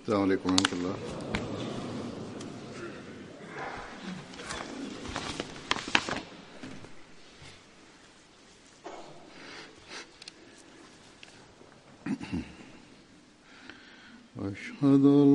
السلام عليكم ورحمة الله. أشهد أن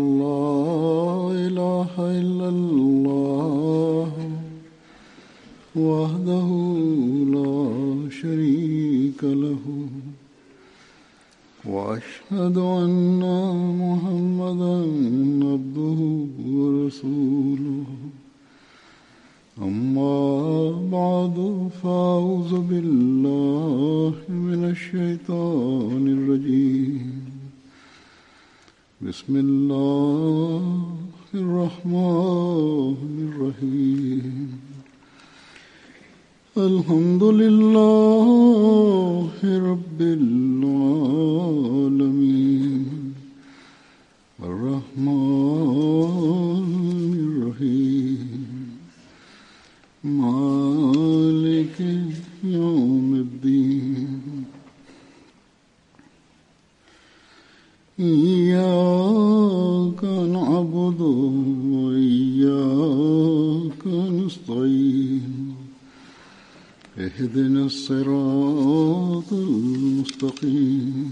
اهدنا الصراط المستقيم.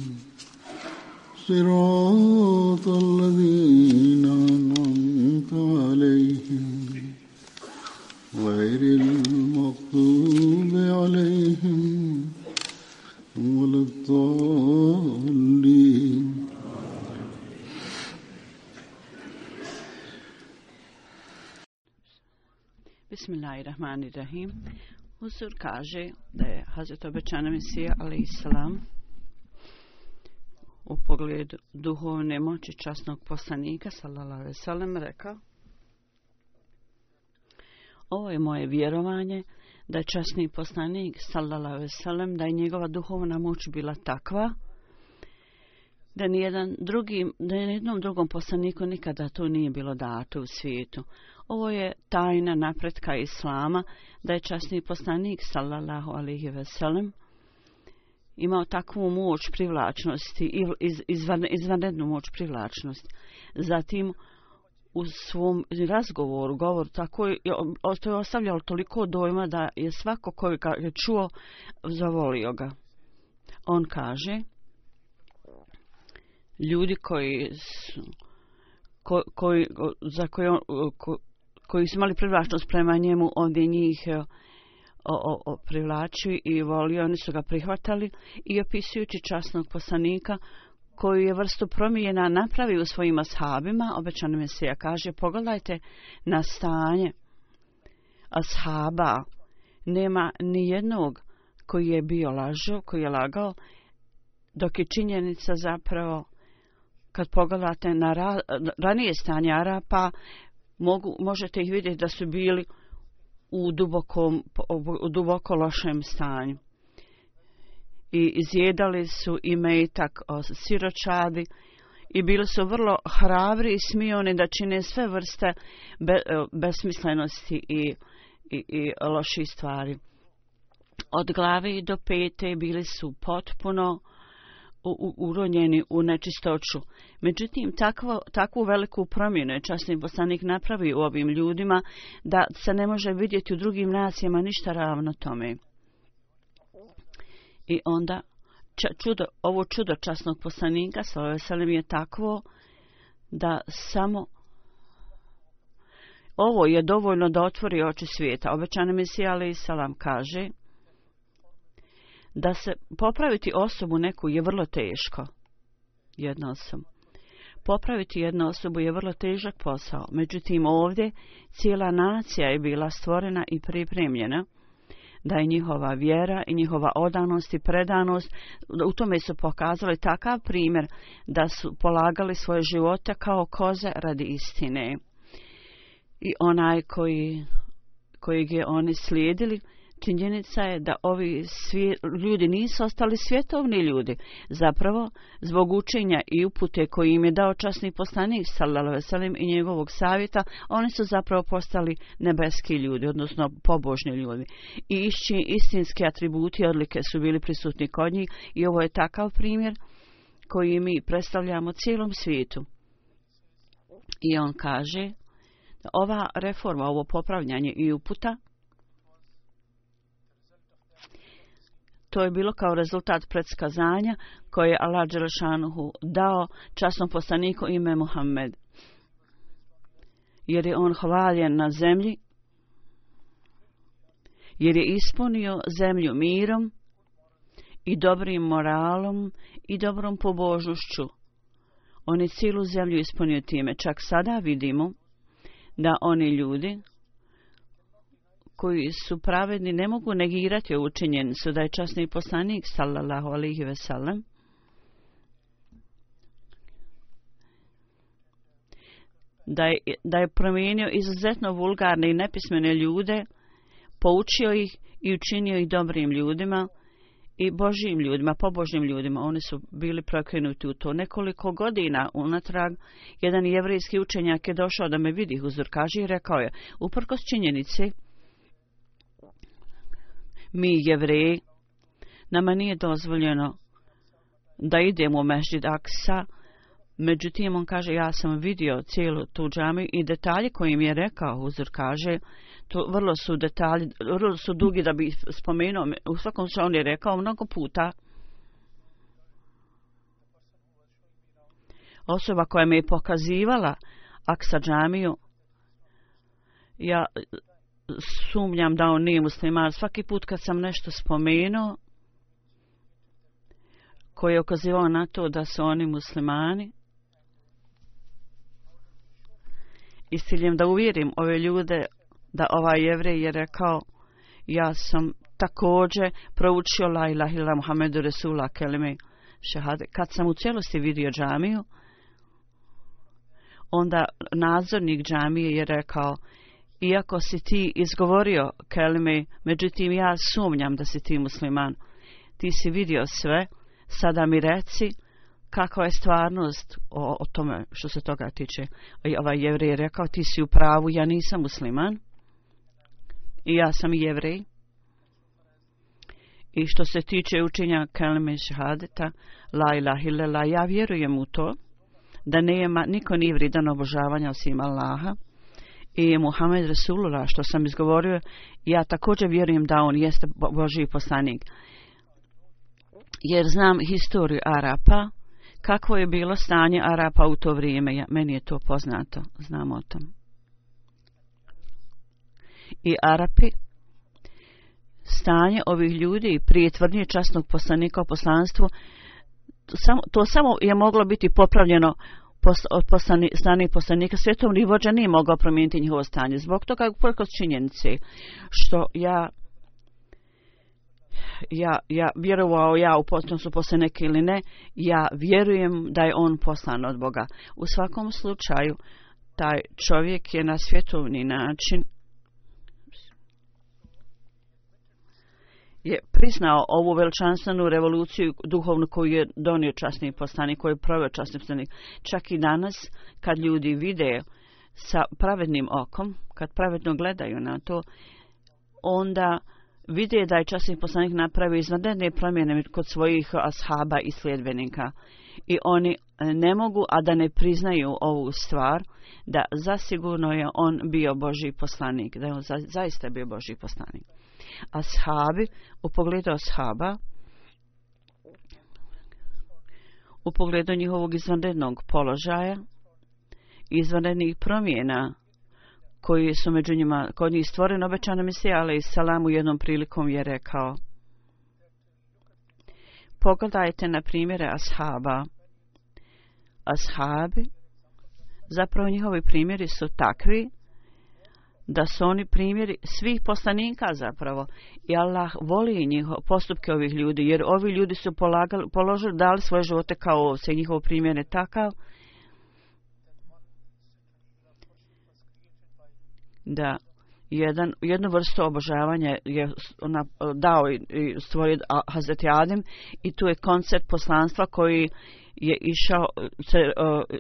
صراط الذين أنعمت عليهم. غير المغضوب عليهم ولا الضالين. Bismillahirrahmanirrahim. Usur kaže da je Hazret obećana Mesija, ali i salam, u pogledu duhovne moći časnog poslanika, sallallahu alaihi rekao Ovo je moje vjerovanje da je časni poslanik, sallallahu alaihi da je njegova duhovna moć bila takva, da nijedan drugi, da nijednom drugom poslaniku nikada to nije bilo dato u svijetu. Ovo je tajna napretka Islama, da je časni poslanik, sallallahu alihi veselem, imao takvu moć privlačnosti, iz, izvan, izvanrednu moć privlačnosti. Zatim, u svom razgovoru, govor, tako je, to je ostavljalo toliko dojma da je svako koji ga je čuo, zavolio ga. On kaže, ljudi koji su, ko, koji, za koje on, ko, koji su imali privlačnost prema njemu, ovdje njih eh, o, o, o, privlačio i volio, oni su ga prihvatali i opisujući časnog poslanika koju je vrstu promijena napravio u svojim ashabima, obećano Mesija kaže, pogledajte na stanje ashaba, nema ni jednog koji je bio lažo, koji je lagao, dok je činjenica zapravo kad pogledate na ra, ranije stanje Arapa, mogu, možete ih vidjeti da su bili u dubokom, u duboko lošem stanju. I izjedali su i metak o siročadi i bili su vrlo hrabri i smijoni da čine sve vrste be, e, besmislenosti i, i, i loših stvari. Od glave do pete bili su potpuno uronjeni u nečistoću. Međutim, takvo, takvu veliku promjenu je časni poslanik napravi u ovim ljudima da se ne može vidjeti u drugim nacijama ništa ravno tome. I onda čudo, ovo čudo časnog poslanika sa je takvo da samo ovo je dovoljno da otvori oči svijeta. Obećani Mesija Ali Salam kaže da se popraviti osobu neku je vrlo teško. Jedna osoba. Popraviti jednu osobu je vrlo težak posao. Međutim, ovdje cijela nacija je bila stvorena i pripremljena da je njihova vjera i njihova odanost i predanost, u tome su pokazali takav primjer da su polagali svoje živote kao koze radi istine. I onaj koji, kojeg je oni slijedili, činjenica je da ovi svi, ljudi nisu ostali svjetovni ljudi. Zapravo, zbog učenja i upute koji im je dao časni poslanik, sallallahu veselim, i njegovog savjeta, oni su zapravo postali nebeski ljudi, odnosno pobožni ljudi. I išći istinski atributi i odlike su bili prisutni kod njih i ovo je takav primjer koji mi predstavljamo cijelom svijetu. I on kaže, ova reforma, ovo popravljanje i uputa, to je bilo kao rezultat predskazanja koje je Allah Đelešanuhu dao časnom poslaniku ime Muhammed. Jer je on hvaljen na zemlji, jer je ispunio zemlju mirom i dobrim moralom i dobrom pobožnošću. On je cijelu zemlju ispunio time. Čak sada vidimo da oni ljudi koji su pravedni ne mogu negirati ovu činjenicu da je časni poslanik sallallahu alihi sellem da je, da je promijenio izuzetno vulgarne i nepismene ljude, poučio ih i učinio ih dobrim ljudima i božjim ljudima, pobožnim ljudima. Oni su bili prokrenuti u to nekoliko godina unatrag. Jedan jevrijski učenjak je došao da me vidi uzor, kaže i rekao je, uprkos činjenici, mi jevreji, nama nije dozvoljeno da idemo u Mešđid Aksa, međutim on kaže ja sam vidio cijelu tu džamiju i detalje kojim mi je rekao uzor kaže to vrlo su detalji, vrlo su dugi da bi spomenuo, u svakom slučaju on je rekao mnogo puta. Osoba koja me je pokazivala Aksa džamiju ja sumnjam da on nije musliman. Svaki put kad sam nešto spomenuo, koji je okazivao na to da su oni muslimani, i s ciljem da uvjerim ove ljude da ovaj jevrej je rekao, ja sam također proučio la ilaha illa Muhammedu Resula kelime šehade. Kad sam u cijelosti vidio džamiju, onda nadzornik džamije je rekao, iako si ti izgovorio kelime, međutim ja sumnjam da si ti musliman. Ti si vidio sve, sada mi reci kakva je stvarnost o, o tome što se toga tiče. I ovaj jevrej je rekao, ti si u pravu, ja nisam musliman. I ja sam jevrej. I što se tiče učenja kelime šahadeta, la ilah ilala, ja vjerujem u to, da nema, niko nije vridan obožavanja osim Allaha i Muhammed Rasulullah što sam izgovorio, ja također vjerujem da on jeste Božji poslanik. Jer znam historiju Arapa, kakvo je bilo stanje Arapa u to vrijeme, ja, meni je to poznato, znam o tom. I Arapi, stanje ovih ljudi prije tvrdnje časnog poslanika o poslanstvu, samo, to samo je moglo biti popravljeno poslani, strani poslanika svjetovni vođa nije mogao promijeniti njihovo stanje. Zbog toga, uprkos činjenici, što ja ja, ja vjerovao ja u potnosu neke ili ne, ja vjerujem da je on poslan od Boga. U svakom slučaju, taj čovjek je na svjetovni način je priznao ovu veličanstvenu revoluciju duhovnu koju je donio časni poslanik, koju je proveo časni poslanik. Čak i danas, kad ljudi vide sa pravednim okom, kad pravedno gledaju na to, onda vide da je časni poslanik napravio izvanredne promjene kod svojih ashaba i sljedbenika. I oni ne mogu, a da ne priznaju ovu stvar, da zasigurno je on bio Boži poslanik, da je on za, zaista bio Boži poslanik ashabi, u pogledu ashaba, u pogledu njihovog izvanrednog položaja, izvanrednih promjena, koji su među njima, kod njih stvoren obećana misija, ali i salam u jednom prilikom je rekao, pogledajte na primjere ashaba. Ashabi, zapravo njihovi primjeri su takvi, da su oni primjeri svih poslanika zapravo. I Allah voli njihov postupke ovih ljudi, jer ovi ljudi su polagali, položili, dali svoje živote kao ovce, njihov primjer je takav. Da, jedan, jednu vrstu obožavanja je ona dao i stvorio Hazreti Adem i tu je koncept poslanstva koji je išao, se,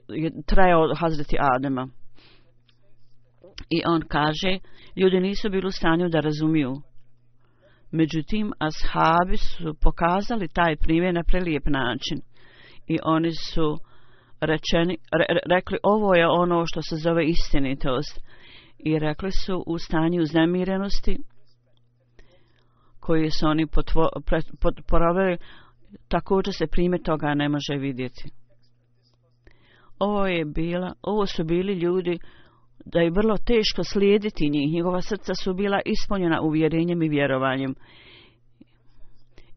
je trajao Hazreti Adema. I on kaže, ljudi nisu bili u stanju da razumiju. Međutim, ashabi su pokazali taj primjer na prelijep način. I oni su rečeni, re, rekli ovo je ono što se zove istinitost i rekli su u stanju uznemirenosti koji su oni porovili također se prime toga ne može vidjeti ovo je bila ovo su bili ljudi da je vrlo teško slijediti njih. Njegova srca su bila ispunjena uvjerenjem i vjerovanjem.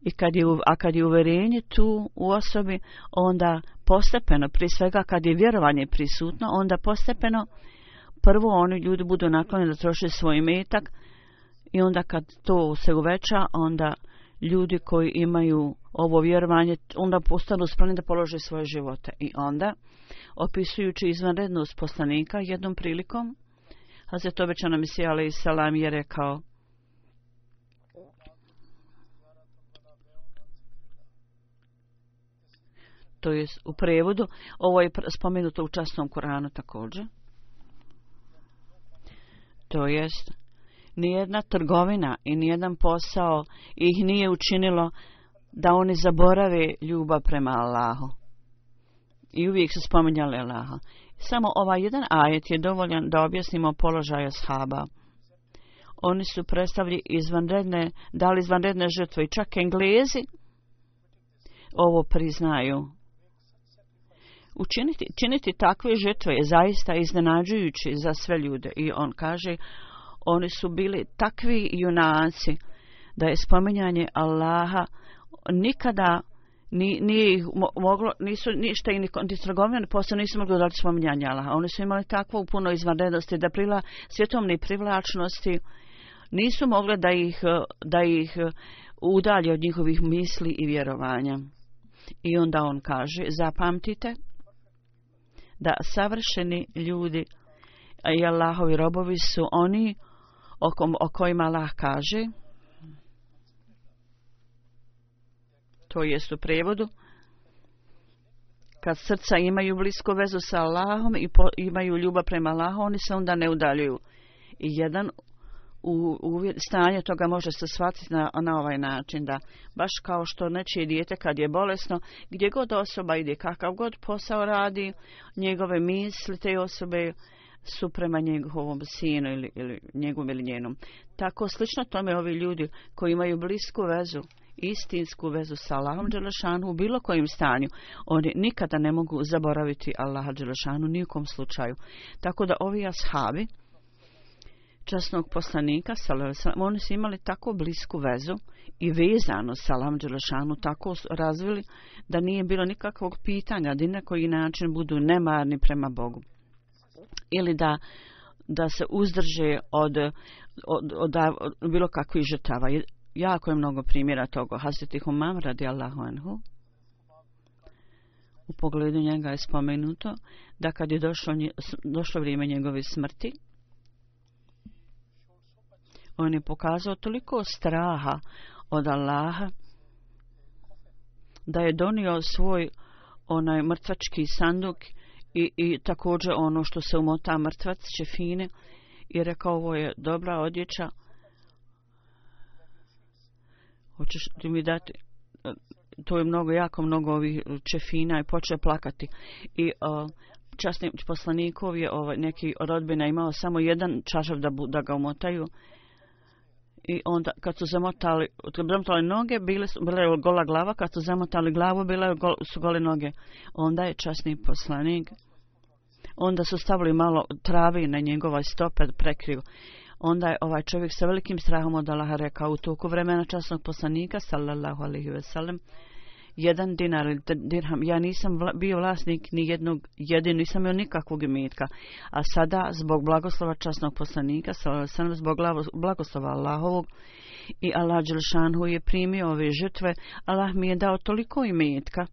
I kad je, a kad je uverenje tu u osobi, onda postepeno, pri svega kad je vjerovanje prisutno, onda postepeno prvo oni ljudi budu naklonjeni da troše svoj metak i onda kad to se uveća, onda ljudi koji imaju ovo vjerovanje, onda postanu spremni da polože svoje živote. I onda, opisujući izvanrednost poslanika jednom prilikom, Hazret Obećana Mesija Ali Salam je rekao, to je u prevodu, ovo je spomenuto u časnom Koranu također. To jest, nijedna trgovina i nijedan posao ih nije učinilo da oni zaborave ljubav prema Allahu. I uvijek su spominjali Allaha. Samo ovaj jedan ajet je dovoljan da objasnimo položaj ashaba. Oni su predstavili izvanredne, dali izvanredne žrtve i čak englezi ovo priznaju učiniti činiti takve žrtve je zaista iznenađujući za sve ljude i on kaže oni su bili takvi junaci da je spominjanje Allaha nikada ni, nije ih moglo, nisu ništa i ni trgovine posle nisu mogli dodati spominjanje Allaha. Oni su imali takvu puno izvanrednosti da prila svjetovne privlačnosti nisu mogli da ih, da ih udalje od njihovih misli i vjerovanja. I onda on kaže, zapamtite, da savršeni ljudi i Allahovi robovi su oni o, kom, o kojima Allah kaže. To jest u prevodu. Kad srca imaju blisku vezu sa Allahom i po, imaju ljubav prema Allahom oni se onda ne udaljuju. I jedan u, u stanje toga može se shvatiti na, na ovaj način da baš kao što nečije dijete kad je bolesno gdje god osoba ide kakav god posao radi njegove misli te osobe su prema njegovom sinu ili, ili njegovom ili njenom tako slično tome ovi ljudi koji imaju blisku vezu istinsku vezu sa Allahom Đelešanu u bilo kojim stanju oni nikada ne mogu zaboraviti Allaha Đelešanu nikom slučaju tako da ovi ashabi časnog poslanika, oni su imali tako blisku vezu i vezano sa Alam Đelešanu tako razvili da nije bilo nikakvog pitanja da na koji način budu nemarni prema Bogu. Ili da, da se uzdrže od, od, od, od bilo kakvih žrtava. Jako je mnogo primjera toga. Hazreti Humam radi Allahu Anhu. U pogledu njega je spomenuto da kad je došlo, došlo vrijeme njegove smrti, on je pokazao toliko straha od Allaha da je donio svoj onaj mrtvački sanduk i, i također ono što se umota mrtvac čefine i rekao ovo je dobra odjeća. Hoćeš ti mi dati? To je mnogo jako mnogo ovih čefina i poče plakati. I uh, časni poslanikov je ovaj, neki rodbina imao samo jedan čašav da, bu, da ga umotaju. I onda kad su zamotali, kad su zamotali noge, bile su, bila je gola glava, kad su zamotali glavu, bile gol, su gole noge. Onda je časni poslanik, onda su stavili malo travi na njegova stope prekriju. Onda je ovaj čovjek sa velikim strahom od Allaha rekao u toku vremena časnog poslanika, sallallahu alaihi ve sellem jedan dinar ili dirham. Ja nisam vla, bio vlasnik ni jednog jedinu, nisam imao nikakvog imetka. A sada, zbog blagoslova časnog poslanika, sam zbog blagoslova Allahovog i Allah Đelšanhu je primio ove žrtve, Allah mi je dao toliko imetka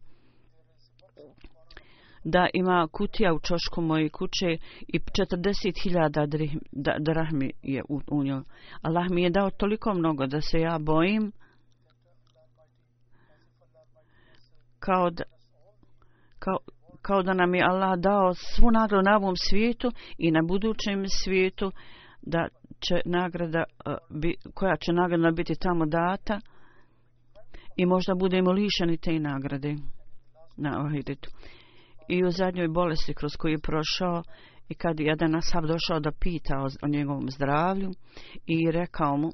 da ima kutija u čošku moje kuće i 40.000 drahmi je u, u njoj. Allah mi je dao toliko mnogo da se ja bojim kao da, kao, kao da nam je Allah dao svu nagradu na ovom svijetu i na budućem svijetu da će nagrada e, koja će nagrada biti tamo data i možda budemo lišeni te nagrade na Ahiretu i u zadnjoj bolesti kroz koju je prošao i kad je jedan ashab došao da pita o, o njegovom zdravlju i rekao mu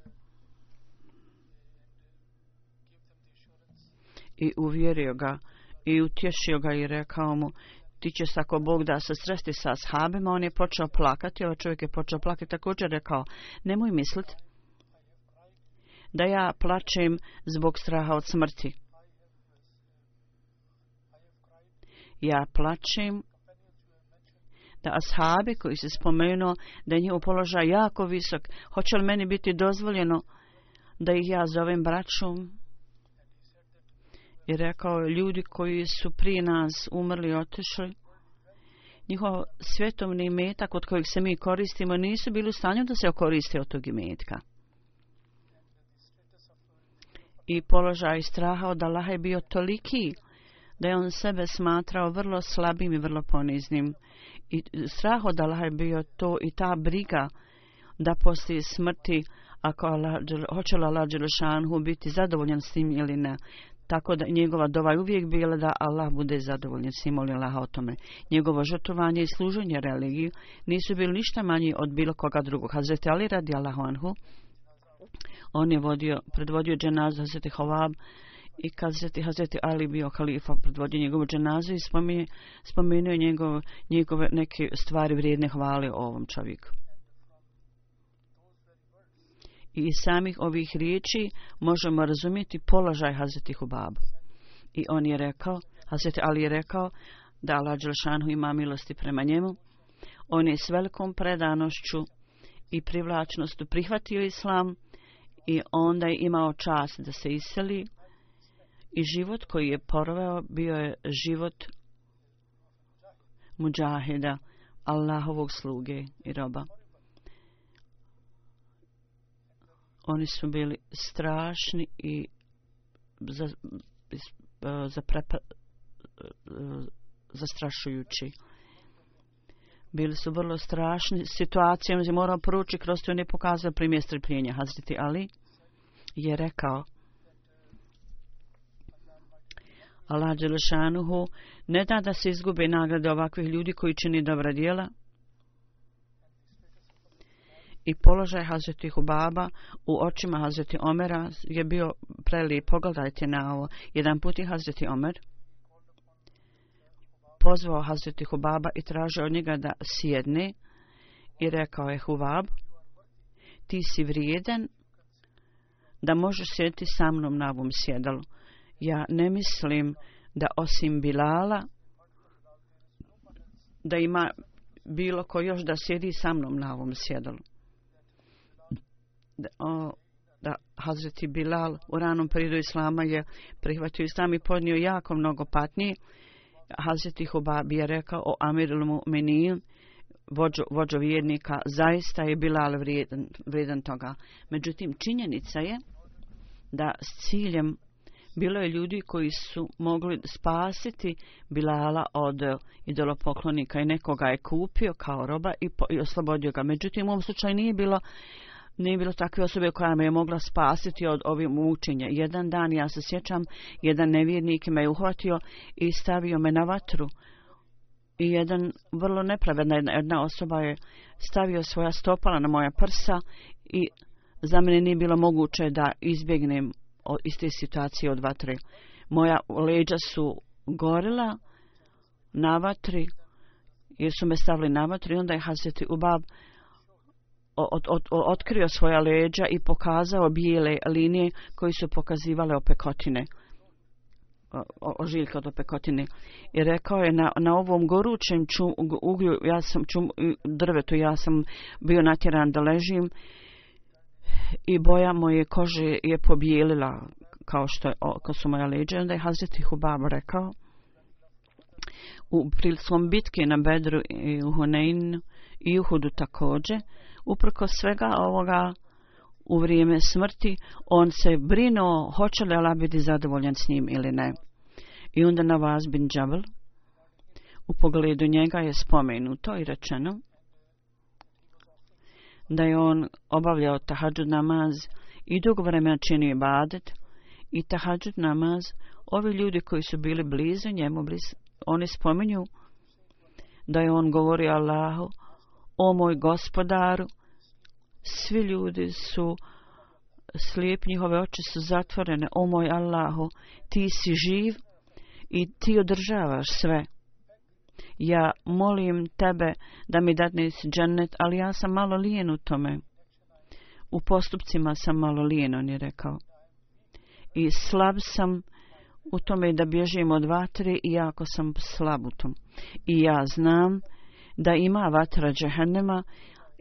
i uvjerio ga i utješio ga i rekao mu ti ćeš ako Bog da se sresti sa ashabima, on je počeo plakati, ovaj čovjek je počeo plakati, također rekao, nemoj misliti da ja plačem zbog straha od smrti. Ja plačem da ashabi koji se spomenuo da je njihov položaj jako visok, hoće li meni biti dozvoljeno da ih ja zovem braćom? I rekao, ljudi koji su prije nas umrli, otišli, njihov svjetovni imetak od kojeg se mi koristimo nisu bili u stanju da se koriste od tog imetka. I položaj straha od Allaha je bio toliki da je on sebe smatrao vrlo slabim i vrlo poniznim. I strah od Allaha je bio to i ta briga da poslije smrti ako Allah, hoće li Allah Đelešanhu biti zadovoljan s tim ili ne. Tako da njegova dova je uvijek bila da Allah bude zadovoljan s molim Allaha o tome. Njegovo žrtovanje i služenje religiju nisu bili ništa manji od bilo koga drugog. Hazreti Ali radi Allahu anhu, on je vodio, predvodio dženaz Hazreti Hovab i kad Hazreti, Hazreti Ali bio halifa, predvodio njegovu dženazu i spomenuo, spomenuo njegov, njegove neke stvari vrijedne hvale o ovom čovjeku. I iz samih ovih riječi možemo razumjeti položaj Hazreti Hubaba. I on je rekao, Hazreti Ali je rekao da Allah Đelšanhu ima milosti prema njemu. On je s velikom predanošću i privlačnostu prihvatio islam i onda je imao čas da se iseli i život koji je poroveo bio je život muđahida, Allahovog sluge i roba. oni su bili strašni i za, e, za prepa, e, zastrašujući. Bili su vrlo strašni situacijama, on je morao poručiti kroz to ne pokazao primjer strpljenja. Hazreti Ali je rekao Allah Đelešanuhu ne da da se izgube nagrade ovakvih ljudi koji čini dobra dijela, i položaj Hazreti Hubaba u očima Hazreti Omera je bio prelijep. Pogledajte na ovo. Jedan put je Hazreti Omer pozvao Hazreti Hubaba i tražio od njega da sjedne i rekao je Hubab ti si vrijedan da možeš sjediti sa mnom na ovom sjedalu. Ja ne mislim da osim Bilala da ima bilo ko još da sjedi sa mnom na ovom sjedalu o, da Hazreti Bilal u ranom periodu Islama je prihvatio Islam i podnio jako mnogo patnji. Hazreti Hubabi je rekao o Amirul Mu'minin, vođo, vođo vjernika, zaista je Bilal vrijedan, vrijedan toga. Međutim, činjenica je da s ciljem bilo je ljudi koji su mogli spasiti Bilala od eh, idolopoklonika i nekoga je kupio kao roba i, po, i oslobodio ga. Međutim, u ovom slučaju nije bilo nije bilo takve osobe koja me je mogla spasiti od ovih mučenja. Jedan dan, ja se sjećam, jedan nevjernik me je uhvatio i stavio me na vatru. I jedan vrlo nepravedna jedna, jedna osoba je stavio svoja stopala na moja prsa i za mene nije bilo moguće da izbjegnem iz te situacije od vatre. Moja leđa su gorila na vatri jer su me stavili na vatri i onda je Hazreti Ubab od, od, otkrio svoja leđa i pokazao bijele linije koji su pokazivale opekotine ožiljka od opekotine i rekao je na, na ovom gorućem ču, uglju ja sam čum, drvetu ja sam bio natjeran da ležim i boja moje kože je pobijelila kao što je, kao su moja leđa onda je Hazreti Hubab rekao u prilikom bitke na Bedru i u Hunein i Uhudu također uprko svega ovoga u vrijeme smrti, on se brinuo hoće li Allah biti zadovoljan s njim ili ne. I onda na vas bin Džabel, u pogledu njega je spomenuto i rečeno da je on obavljao tahadžud namaz i dug vremena činio ibadet i tahadžud namaz, ovi ljudi koji su bili blizu njemu, bliz, oni spominju da je on govorio Allahu, o moj gospodaru, svi ljudi su slijep, njihove oči su zatvorene, o moj Allahu, ti si živ i ti održavaš sve. Ja molim tebe da mi dadneš džennet, ali ja sam malo lijen u tome. U postupcima sam malo lijen, on je rekao. I slab sam u tome da bježim od vatre i jako sam slab u tom. I ja znam da ima vatra džehennema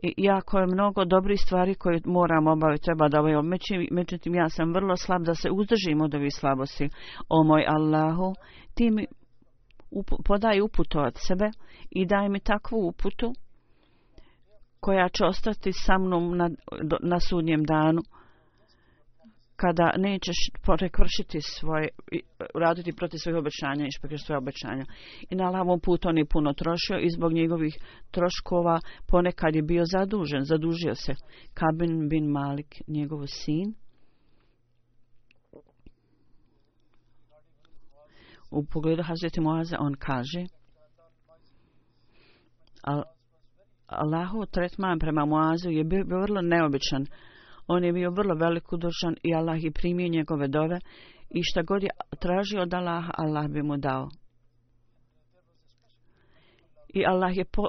i jako je mnogo dobrih stvari koje moram obaviti, treba da ovaj omeći, međutim ja sam vrlo slab da se uzdržim od ovih slabosti. O moj Allahu, ti mi up, podaj uputu od sebe i daj mi takvu uputu koja će ostati sa mnom na, na sudnjem danu kada nećeš prekvršiti svoje, raditi protiv svojih obećanja i špekeš svoje obećanja. I na lavom putu on je puno trošio i zbog njegovih troškova ponekad je bio zadužen, zadužio se. Kabin bin Malik, njegov sin, u pogledu Hazreti Moaza on kaže Al, Allahov tretman prema Moazu je bio, bio vrlo neobičan. On je bio vrlo velikodušan i Allah je primio njegove dove i šta god je tražio od Allaha, Allah bi mu dao. I Allah je po,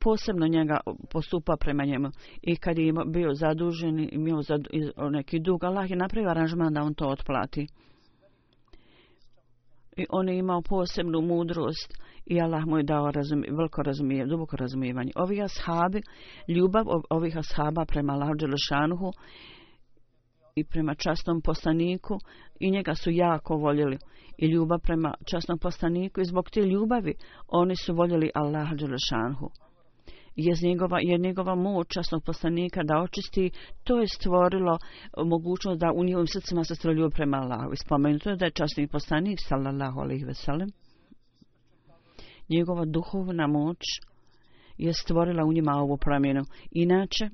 posebno njega postupa prema njemu. I kad je bio zadužen i imao zadu, neki dug, Allah je napravio aranžman da on to otplati i on je imao posebnu mudrost. I Allah mu je dao razum, veliko razumijevanje, duboko razumijevanje. Ovi ashabi, ljubav ovih ashaba prema Allahu Đelešanuhu i prema časnom poslaniku i njega su jako voljeli. I ljubav prema častnom poslaniku i zbog te ljubavi oni su voljeli Allaha Đelešanuhu je njegova, je njegova moć časnog poslanika da očisti, to je stvorilo e, mogućnost da u njihovim srcima se streljuju prema Allahu. Spomenuto je da je časni poslanik, sallallahu alaihi ve njegova duhovna moć je stvorila u njima ovu promjenu. Inače,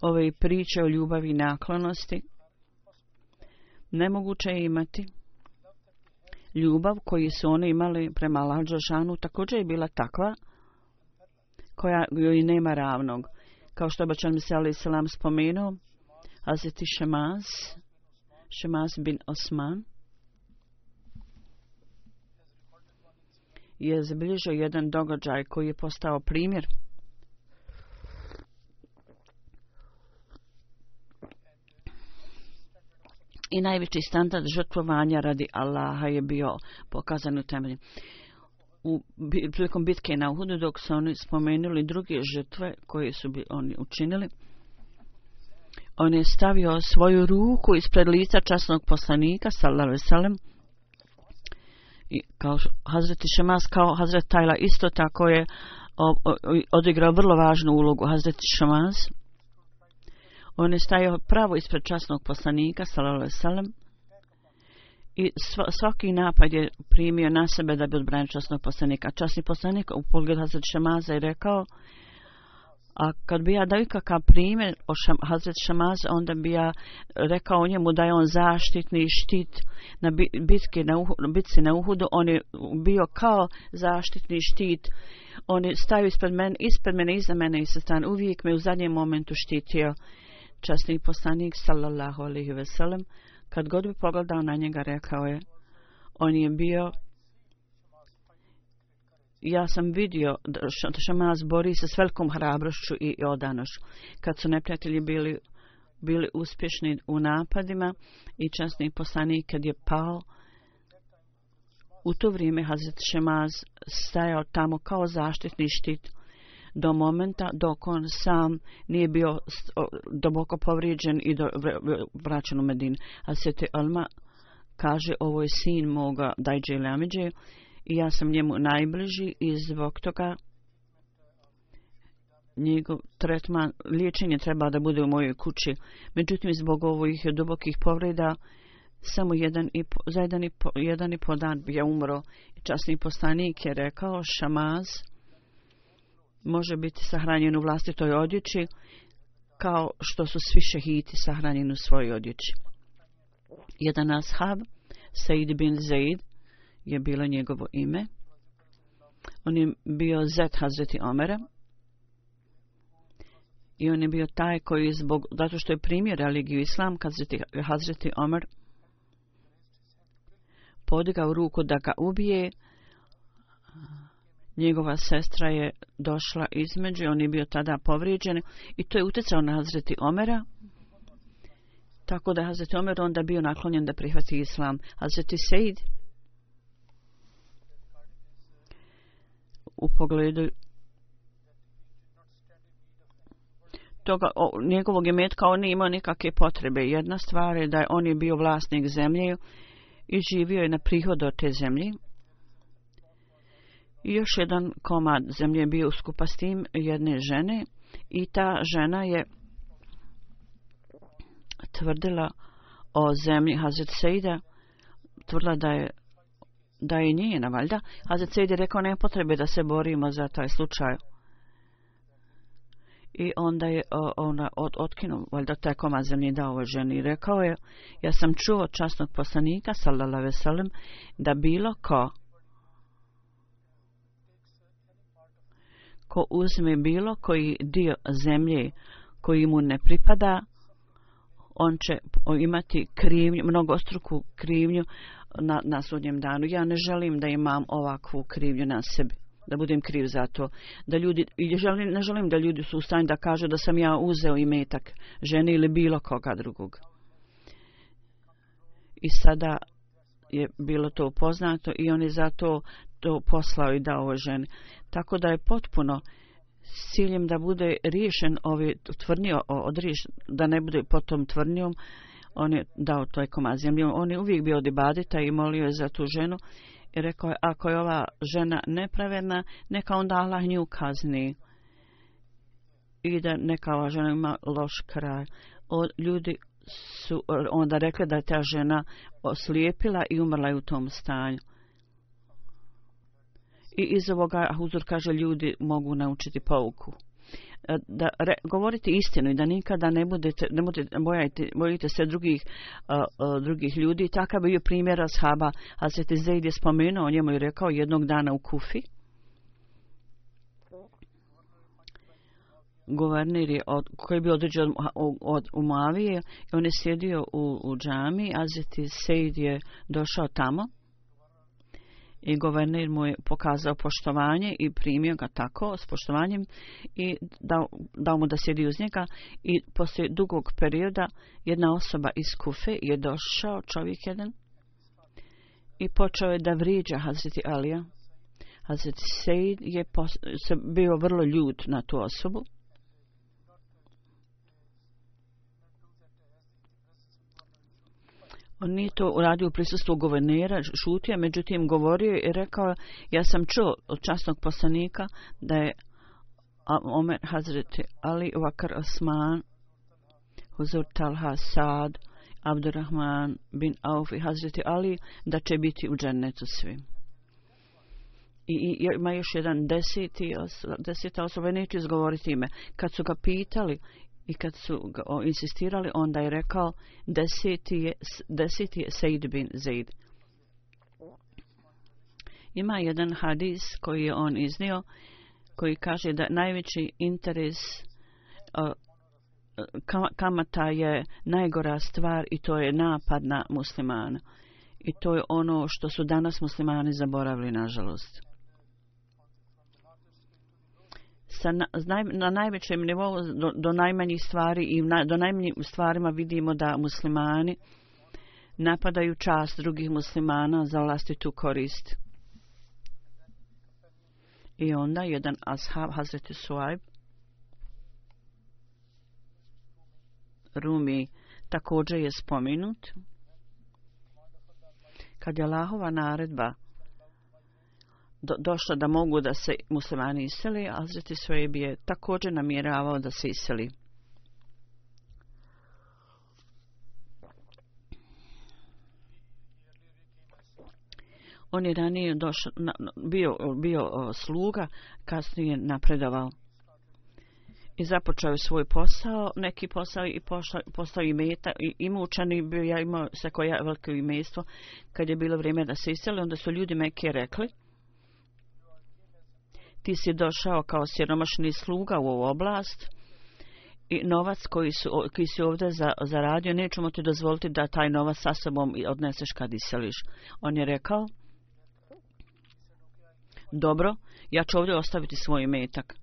ove priče o ljubavi i naklonosti nemoguće je imati ljubav koju su one imali prema Allah također je bila takva koja joj nema ravnog. Kao što je Bačan Misali Selam spomenuo, Azeti Šemaz, Šemaz bin Osman, je zabilježio jedan događaj koji je postao primjer i najveći standard žrtvovanja radi Allaha je bio pokazan u temelju. U prilikom bitke na Uhudu, dok su oni spomenuli druge žrtve koje su bi oni učinili, on je stavio svoju ruku ispred lica časnog poslanika, sallallahu alaihi i kao Hazreti Šemas, kao Hazret Tajla, isto tako je odigrao vrlo važnu ulogu Hazreti Šemas, On je stajao pravo ispred časnog poslanika, salalala salam, i svaki napad je primio na sebe da bi odbranio časnog poslanika. Časni poslanik u pogled Hazret Šamaza je rekao, a kad bi ja dao ikakav primjer o šam, Hazret Šamaza, onda bi ja rekao njemu da je on zaštitni štit na bitke na, uhu, na bitci na Uhudu. On je bio kao zaštitni štit. On je stavio ispred mene, ispred mene, iza mene i sa stan. Uvijek me u zadnjem momentu štitio časni poslanik sallallahu alaihi ve sellem kad god bi pogledao na njega rekao je on je bio ja sam vidio da Šamaz bori se s velikom hrabrošću i odanošću. Kad su neprijatelji bili bili uspješni u napadima i časni poslanik kad je pao u to vrijeme Hazret Šemaz stajao tamo kao zaštitni štit do momenta dok on sam nije bio duboko povrijeđen i do, vraćen u Medin. A Sveti Alma kaže ovo je sin moga Dajđe Lamidže i ja sam njemu najbliži i zbog toga njegov tretman, liječenje treba da bude u mojoj kući. Međutim, zbog ovih dubokih povreda, samo jedan i po, za jedan i, po, jedan i po dan je umro. Časni postanik je rekao, šamaz, može biti sahranjen u vlastitoj odjeći kao što su svi šehiti sahranjeni u svojoj odjeći. Jedan ashab Said bin Zaid je bilo njegovo ime. On je bio zet Hazreti Omera. I on je bio taj koji zbog, zato što je primio religiju islam, kad Hazreti Omer podigao ruku da ga ubije, njegova sestra je došla između, on je bio tada povrijeđen i to je utjecao na Hazreti Omera, tako da Hazreti Omer onda bio naklonjen da prihvati islam. Hazreti Seid u pogledu toga, o, njegovog imetka on nije imao nikakve potrebe. Jedna stvar je da on je bio vlasnik zemlje i živio je na prihod od te zemlje. I još jedan komad zemlje je bio skupa s tim jedne žene i ta žena je tvrdila o zemlji Hazret Sejda, tvrdila da je da je njena, valjda. Hazret Sejda je rekao, nema potrebe da se borimo za taj slučaj. I onda je ona od, otkinuo, valjda taj komad zemlje dao ovoj ženi i rekao je, ja sam čuo časnog poslanika, sallallahu veselim, da bilo ko ko uzme bilo koji dio zemlje koji mu ne pripada, on će imati krivnju, mnogostruku krivnju na, na sudnjem danu. Ja ne želim da imam ovakvu krivnju na sebi, da budem kriv za to. Da ljudi, želim, ne želim da ljudi su u stanju da kažu da sam ja uzeo imetak žene ili bilo koga drugog. I sada je bilo to poznato i on je zato to poslao i dao ovoj ženi. Tako da je potpuno s ciljem da bude riješen ovi tvrdnio, odriješ, da ne bude potom tvrdnijom, on je dao toj komad zemlje. On je uvijek bio od ibadita i molio je za tu ženu i rekao je, ako je ova žena nepravedna, neka onda Allah nju kazni i da neka ova žena ima loš kraj. O, ljudi su onda rekli da je ta žena oslijepila i umrla je u tom stanju. I iz ovoga Huzur kaže ljudi mogu naučiti pouku. E, da re, govorite istinu i da nikada ne budete, ne budete bojajte, bojite se drugih, uh, drugih ljudi. Takav bio primjer ashaba. Hazreti Zaid je spomenuo, o njemu i rekao jednog dana u Kufi. Guverner je od, koji je bio određen od, od, od Umavije i on je sjedio u, u džami. Hazreti Zaid je došao tamo i guverner mu je pokazao poštovanje i primio ga tako s poštovanjem i dao, dao mu da sjedi uz njega i poslije dugog perioda jedna osoba iz Kufe je došao, čovjek jedan, i počeo je da vriđa Hazreti Alija. Hazreti Sejid je se bio vrlo ljud na tu osobu On nije to uradio u prisustvu guvernera, šutio, međutim govorio i rekao, ja sam čuo od časnog poslanika da je Omer Hazreti Ali Vakar Osman, Huzur Talha Sad, Abdurrahman bin Auf i Hazreti Ali, da će biti u džennetu svi. I, i ima još jedan deseti, deseta osoba, neću izgovoriti ime. Kad su ga pitali, I kad su ga insistirali, onda je rekao deseti je, deseti je Sejd bin Zaid. Ima jedan hadis koji je on iznio, koji kaže da najveći interes kamata je najgora stvar i to je napad na muslimana. I to je ono što su danas muslimani zaboravili, nažalost sa na, na najvećem nivou do, do najmanjih stvari i na, do najmanjih stvarima vidimo da muslimani napadaju čast drugih muslimana za vlastitu korist. I onda jedan ashab, Hazreti Suaib, Rumi, također je spominut. Kad je Allahova naredba do, došla da mogu da se muslimani iseli, a Hazreti Sueb je također namjeravao da se iseli. On je ranije došao, na, bio, bio sluga, kasnije napredovao. i započeo je svoj posao, neki posao i pošao, postao i meta, i, i i bio ja imao se koja veliko imestvo, kad je bilo vrijeme da se iseli, onda su ljudi Meke rekli, ti si došao kao siromašni sluga u ovu oblast i novac koji, su, koji si ovdje za, zaradio, nećemo ti dozvoliti da taj novac sa sobom odneseš kad iseliš. On je rekao, dobro, ja ću ovdje ostaviti svoj metak.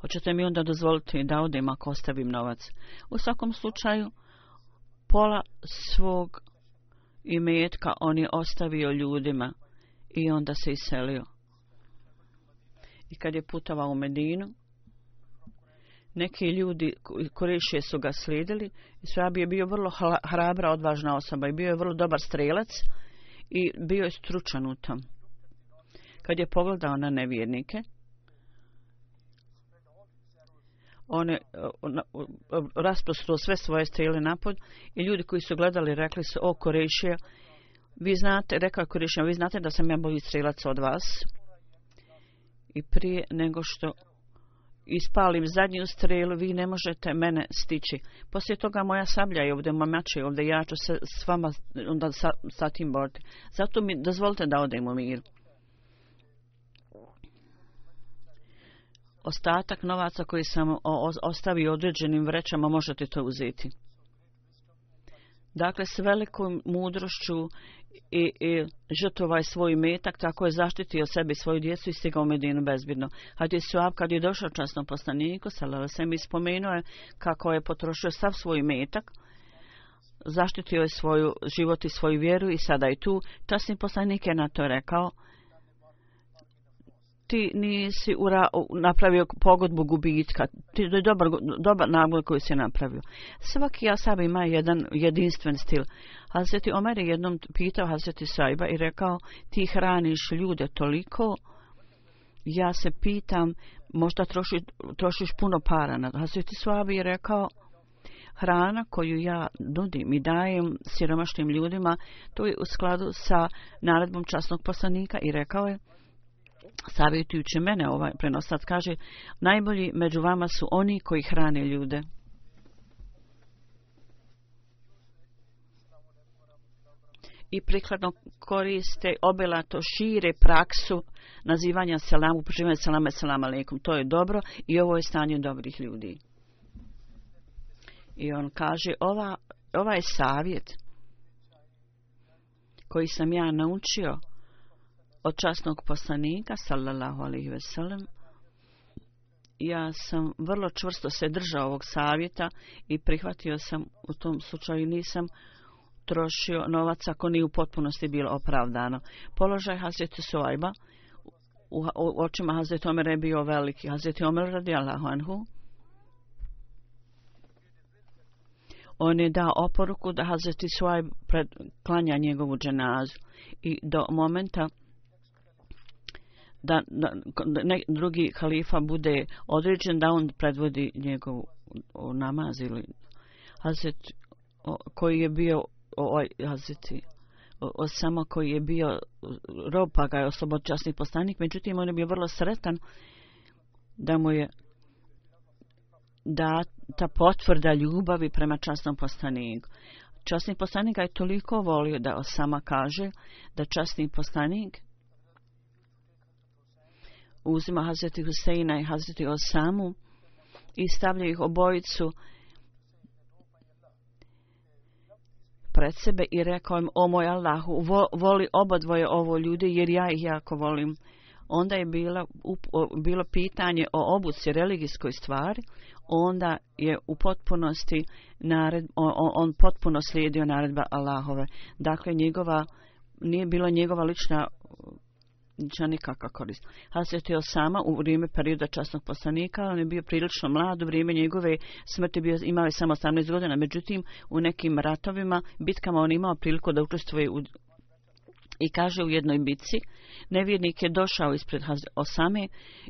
Hoćete mi onda dozvoliti da odem ako ostavim novac? U svakom slučaju, pola svog imetka on je ostavio ljudima i onda se iselio. I kad je putovao u Medinu, neki ljudi Kurešije su ga slijedili i Suab je bio vrlo hrabra, odvažna osoba i bio je vrlo dobar strelac i bio je stručan u tom. Kad je pogledao na nevjernike, on je e, rasprostruo sve svoje strele napod i ljudi koji su gledali rekli su o Korešija vi znate, rekao Korešija vi znate da sam ja bolji strelac od vas i prije nego što ispalim zadnju strelu vi ne možete mene stići. Poslije toga moja sablja je ovdje mamače mač je ovdje ja ću se s vama onda sa, sa tim boriti. Zato mi dozvolite da odem u mir. Ostatak novaca koji sam ostavio određenim vrećama možete to uzeti. Dakle, s velikom mudrošću i, i žrtovaj svoj metak, tako je zaštitio sebe i svoju djecu i stigao u Medinu bezbjedno. Had Suab, kad je došao časnom poslaniku, salala se mi spomenuo je kako je potrošio sav svoj metak, zaštitio je svoju život i svoju vjeru i sada je tu. Časni poslanik je na to rekao, ti nisi ura, napravio pogodbu gubitka. Ti je dobar, dobar nagled koji si napravio. Svaki asab ima jedan jedinstven stil. Hazreti Omer je jednom pitao Hazreti Sajba i rekao ti hraniš ljude toliko ja se pitam možda troši, trošiš puno para na Hazreti Svabi je rekao hrana koju ja nudim i dajem siromašnim ljudima to je u skladu sa naredbom časnog poslanika i rekao je savjetujući mene ovaj prenosac kaže najbolji među vama su oni koji hrane ljude. I prikladno koriste obelato šire praksu nazivanja selamu počivanje selama selam aleikum to je dobro i ovo je stanje dobrih ljudi. I on kaže ova, ovaj savjet koji sam ja naučio od časnog poslanika, sallallahu alaihi ve sellem, ja sam vrlo čvrsto se držao ovog savjeta i prihvatio sam u tom slučaju nisam trošio novac ako nije u potpunosti bilo opravdano. Položaj Hazreti Suajba u, u očima Hazreti Omer je bio veliki. Hazreti Omer radi Allahu anhu on je dao oporuku da Hazreti Suajb predklanja njegovu dženazu i do momenta da, da ne, drugi halifa bude određen da on predvodi njegov namaz ili Hazret koji je bio ovaj Hazreti samo koji je bio rob pa ga je oslobođasni postanik međutim on je bio vrlo sretan da mu je da ta potvrda ljubavi prema časnom postaniku. Časni postanik ga je toliko volio da Osama kaže da časni postanik uzima Hazreti Huseina i Hazreti Osamu i stavlja ih obojicu pred sebe i rekao im, o moj Allahu, vo, voli oba dvoje ovo ljude jer ja ih jako volim. Onda je bila, up, o, bilo pitanje o obuci religijskoj stvari, onda je u potpunosti nared, on, on potpuno slijedio naredba Allahove. Dakle, njegova, nije bila njegova lična niča nikakva korist. Hazret je Osama u vrijeme perioda časnog poslanika, on je bio prilično mlad, u vrijeme njegove smrti bio, imao je samo 18 godina, međutim u nekim ratovima, bitkama on imao priliku da učestvuje u I kaže u jednoj bitci, nevjernik je došao ispred Osame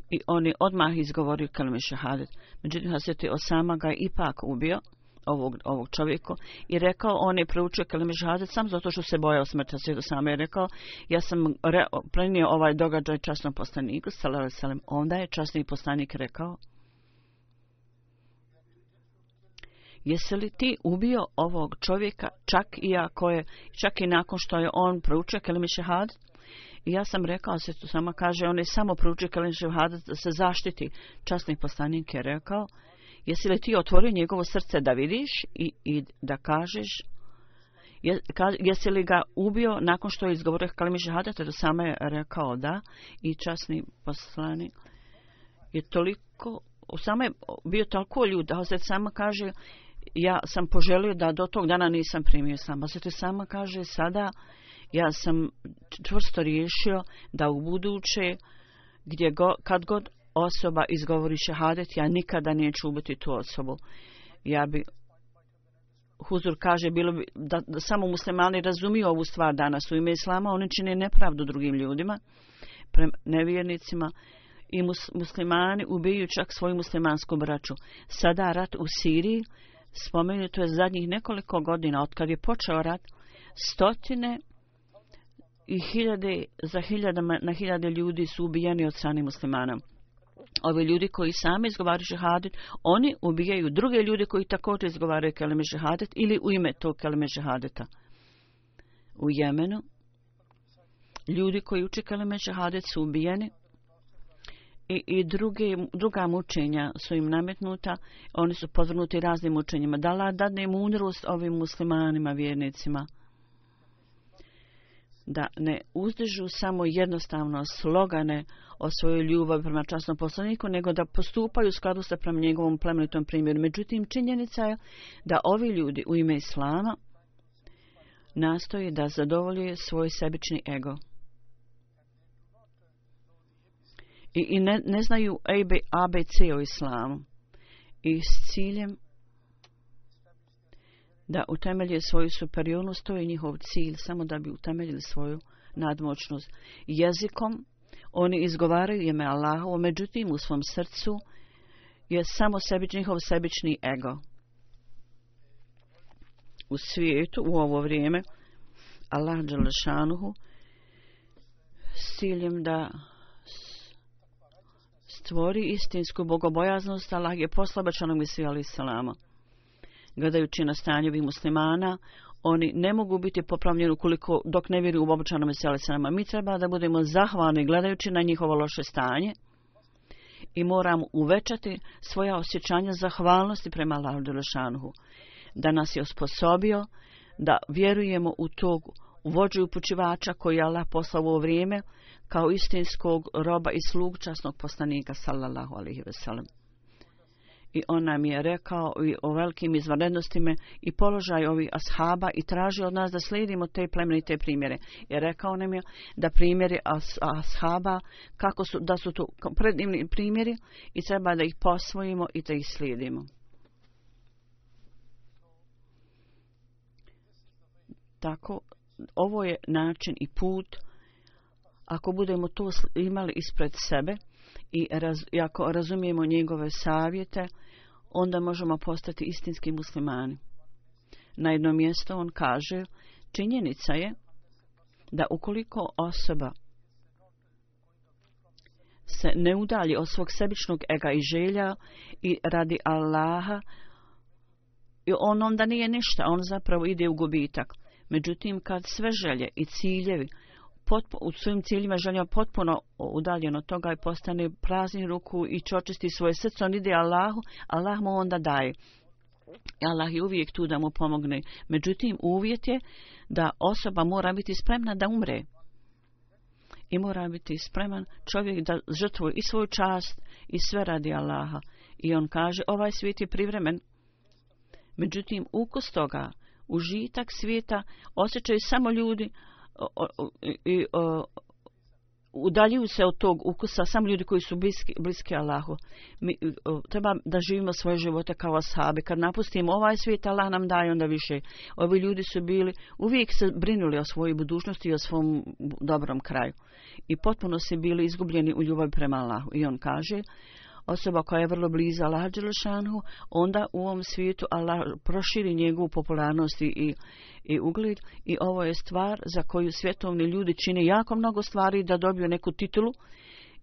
i on je odmah izgovorio kalme šahadet. Međutim, Hazreti Osama ga je ipak ubio, ovog, ovog čovjeku i rekao, on je proučio kalime sam zato što se bojao smrti svijetu same. je rekao, ja sam re, prenio ovaj događaj časnom poslaniku, salam, onda je časni poslanik rekao, jesi li ti ubio ovog čovjeka čak i ako je, čak i nakon što je on proučio kelime šehadet? I ja sam rekao, se to sama kaže, on je samo proučio kelime šehadet da se zaštiti. Časni poslanik je rekao, jesi li ti otvorio njegovo srce da vidiš i, i da kažeš, je, ka, jesi li ga ubio nakon što je izgovorio kalimi šehadete, da sama je rekao da i časni poslanik je toliko, sama je bio toliko ljud, da se sama kaže, ja sam poželio da do tog dana nisam primio sama. Pa se te sama kaže sada, ja sam čvrsto riješio da u buduće, gdje go, kad god osoba izgovori šehadet, ja nikada neću ubiti tu osobu. Ja bi Huzur kaže bilo bi da, da samo muslimani razumiju ovu stvar danas u ime islama, oni čine nepravdu drugim ljudima, pre nevjernicima i mus, muslimani ubiju čak svoju muslimansku braću. Sada rat u Siriji, spomenuto je zadnjih nekoliko godina, od kad je počeo rat, stotine i hiljade, za hiljadama na hiljade ljudi su ubijeni od strane muslimana ovi ljudi koji sami izgovaraju žehadet, oni ubijaju druge ljude koji također izgovaraju kelime žehadet ili u ime tog kelime žehadeta. U Jemenu ljudi koji uče kelime žehadet su ubijeni i, i druge, druga mučenja su im nametnuta, oni su podvrnuti raznim mučenjima. Da la dadne mudrost ovim muslimanima, vjernicima, da ne uzdižu samo jednostavno slogane o svojoj ljubavi prema časnom poslaniku, nego da postupaju u skladu sa prema njegovom plemenitom primjeru. Međutim, činjenica je da ovi ljudi u ime Islama nastoji da zadovolje svoj sebični ego. I, i ne, ne znaju ABC o Islamu. I s ciljem da utemelje svoju superiornost, to je njihov cilj, samo da bi utemeljili svoju nadmoćnost. Jezikom oni izgovaraju ime Allahovo, međutim u svom srcu je samo sebič, njihov sebični ego. U svijetu, u ovo vrijeme, Allah Đalešanuhu s ciljem da stvori istinsku bogobojaznost, Allah je poslabačanom i svi ali salama gledajući na stanjevi muslimana, oni ne mogu biti popravljeni ukoliko dok ne vjeruju u obočanom meselisanama. Mi treba da budemo zahvalni gledajući na njihovo loše stanje i moramo uvećati svoja osjećanja zahvalnosti prema Allahu Đelešanuhu. Da nas je osposobio da vjerujemo u tog vođu upućivača koji je Allah poslao u vrijeme kao istinskog roba i slug časnog poslanika sallallahu alaihi veselam i on nam je rekao i o velikim izvanrednostima i položaj ovih ashaba i traži od nas da slijedimo te plemenite primjere. I rekao nam je da primjeri as, ashaba, kako su, da su to predivni primjeri i treba da ih posvojimo i da ih slijedimo. Tako, ovo je način i put, ako budemo to imali ispred sebe, i, raz, i ako razumijemo njegove savjete, onda možemo postati istinski muslimani. Na jedno mjesto on kaže, činjenica je da ukoliko osoba se ne udalji od svog sebičnog ega i želja i radi Allaha, on onda nije ništa, on zapravo ide u gubitak. Međutim, kad sve želje i ciljevi potpo, u svojim ciljima želja potpuno udaljen od toga i postane prazni ruku i čočisti svoje srce, on ide Allahu, Allah mu onda daje. Allah je uvijek tu da mu pomogne. Međutim, uvjet je da osoba mora biti spremna da umre. I mora biti spreman čovjek da žrtvuje i svoju čast i sve radi Allaha. I on kaže, ovaj svijet je privremen. Međutim, ukus toga, užitak svijeta osjećaju samo ljudi i udaljuju se od tog ukusa samo ljudi koji su bliski, bliski Allahu. Mi, o, treba da živimo svoje živote kao ashabi. Kad napustimo ovaj svijet, Allah nam daje onda više. Ovi ljudi su bili, uvijek se brinuli o svojoj budućnosti i o svom dobrom kraju. I potpuno se bili izgubljeni u ljubavi prema Allahu. I on kaže, osoba koja je vrlo bliza Allah Đelešanu, onda u ovom svijetu Allah proširi njegovu popularnost i, i ugled i ovo je stvar za koju svjetovni ljudi čine jako mnogo stvari da dobiju neku titulu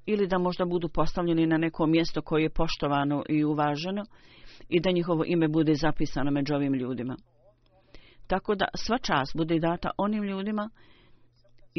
ili da možda budu postavljeni na neko mjesto koje je poštovano i uvaženo i da njihovo ime bude zapisano među ovim ljudima. Tako da sva čast bude data onim ljudima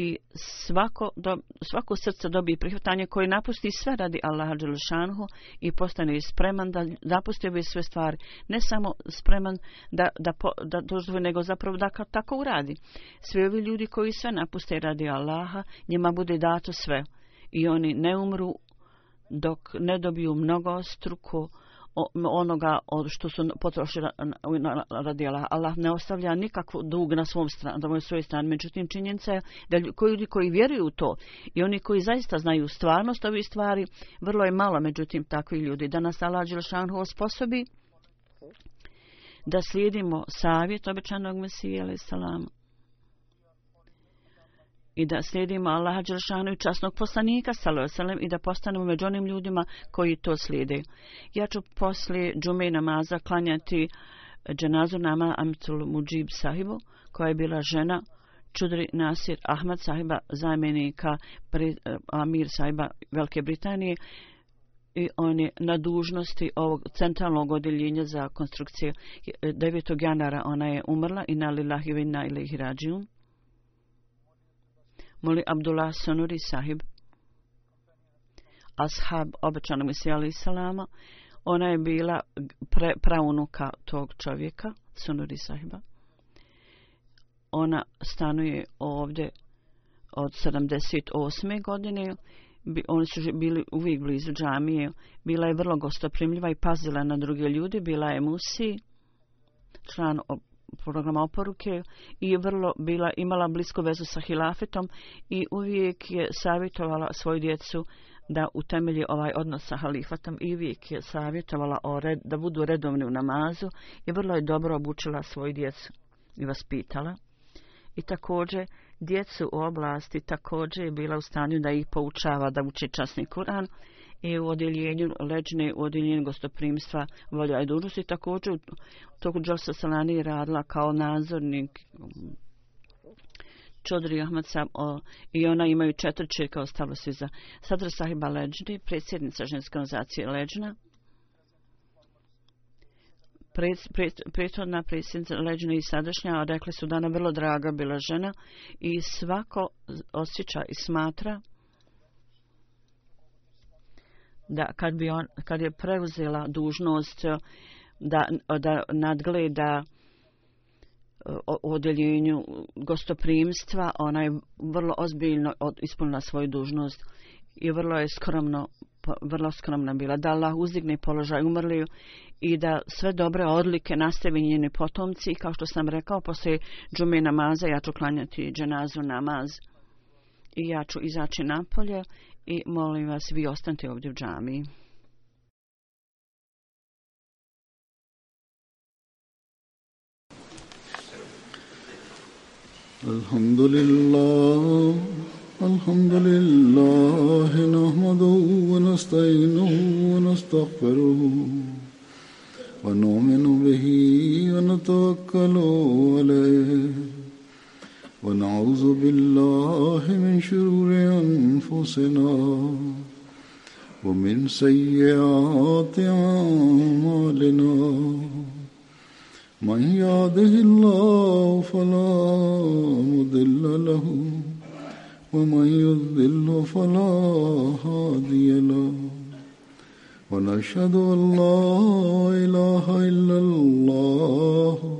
i svako, do, svako srce dobije prihvatanje koje napusti sve radi Allaha Đelšanhu i postane spreman da napusti ove sve stvari. Ne samo spreman da, da, po, da dozvoj, nego zapravo da kao tako uradi. Svi ovi ljudi koji sve napuste radi Allaha, njima bude dato sve. I oni ne umru dok ne dobiju mnogo struku onoga što su potrošili radi Allah. Allah ne ostavlja nikakvu dug na svom stran, na svojoj svoj strani. Međutim, činjenica je da koji ljudi koji vjeruju u to i oni koji zaista znaju stvarnost ovih stvari, vrlo je malo, međutim, takvi ljudi. Danas Allah Đelšanhu osposobi da slijedimo savjet obećanog Mesije, ali salamu i da slijedimo Allaha Đelšanu i časnog poslanika sallam, i da postanemo među onim ljudima koji to slijede. Ja ću poslije džume i namaza klanjati e, dženazu nama Amitul Mujib sahibu koja je bila žena Čudri Nasir Ahmad sahiba zamjenika e, Amir sahiba Velike Britanije i on je na dužnosti ovog centralnog odjeljenja za konstrukciju 9. E, januara ona je umrla i na lillahi vinna ilaihi rađijum moli Abdullah Sonuri sahib, ashab obećanog misija ali salama, ona je bila pre, praunuka tog čovjeka, Sonuri sahiba. Ona stanuje ovdje od 78. godine, oni su bili uvijek blizu džamije, bila je vrlo gostoprimljiva i pazila na druge ljude, bila je musi, član programa oporuke i vrlo bila imala blisku vezu sa hilafetom i uvijek je savjetovala svoju djecu da utemelji ovaj odnos sa halifatom i uvijek je savjetovala o red, da budu redovni u namazu i vrlo je dobro obučila svoju djecu i vaspitala. I također djecu u oblasti također je bila u stanju da ih poučava da uči časni Kur'an i u odjeljenju lečne u odjeljenju gostoprimstva volja i dužnosti. Također u toku Džosa Salani radila kao nadzornik um, Čodri Ahmad sam o, i ona imaju četiri čirka ostalo svi za Sadra Sahiba Leđni, predsjednica ženske organizacije Leđna. Prethodna predsjednica Leđna i sadašnja rekli su da ona vrlo draga bila žena i svako osjeća i smatra da kad bi on kad je preuzela dužnost eh, da da nadgleda eh, u odjeljenju gostoprimstva ona je vrlo ozbiljno ispunila svoju dužnost i vrlo je skromno vrlo skromna bila. Da Allah uzdigne položaj umrliju i da sve dobre odlike nastavi njeni potomci kao što sam rekao posle džume namaza ja ću klanjati dženazu namaz i ja ću izaći napolje i molim vas vi ostanite ovdje u džami. Alhamdulillah Alhamdulillah الحمد wa نحمده wa ونستغفره wa به ونتوكل عليه ونعوذ بالله من شرور أنفسنا ومن سيئات أعمالنا. من يهده الله فلا مضل له ومن يضلل فلا هادي له. ونشهد أن لا إله إلا الله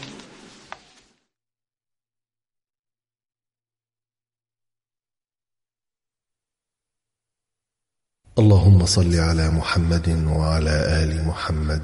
اللهم صل على محمد وعلى آل محمد.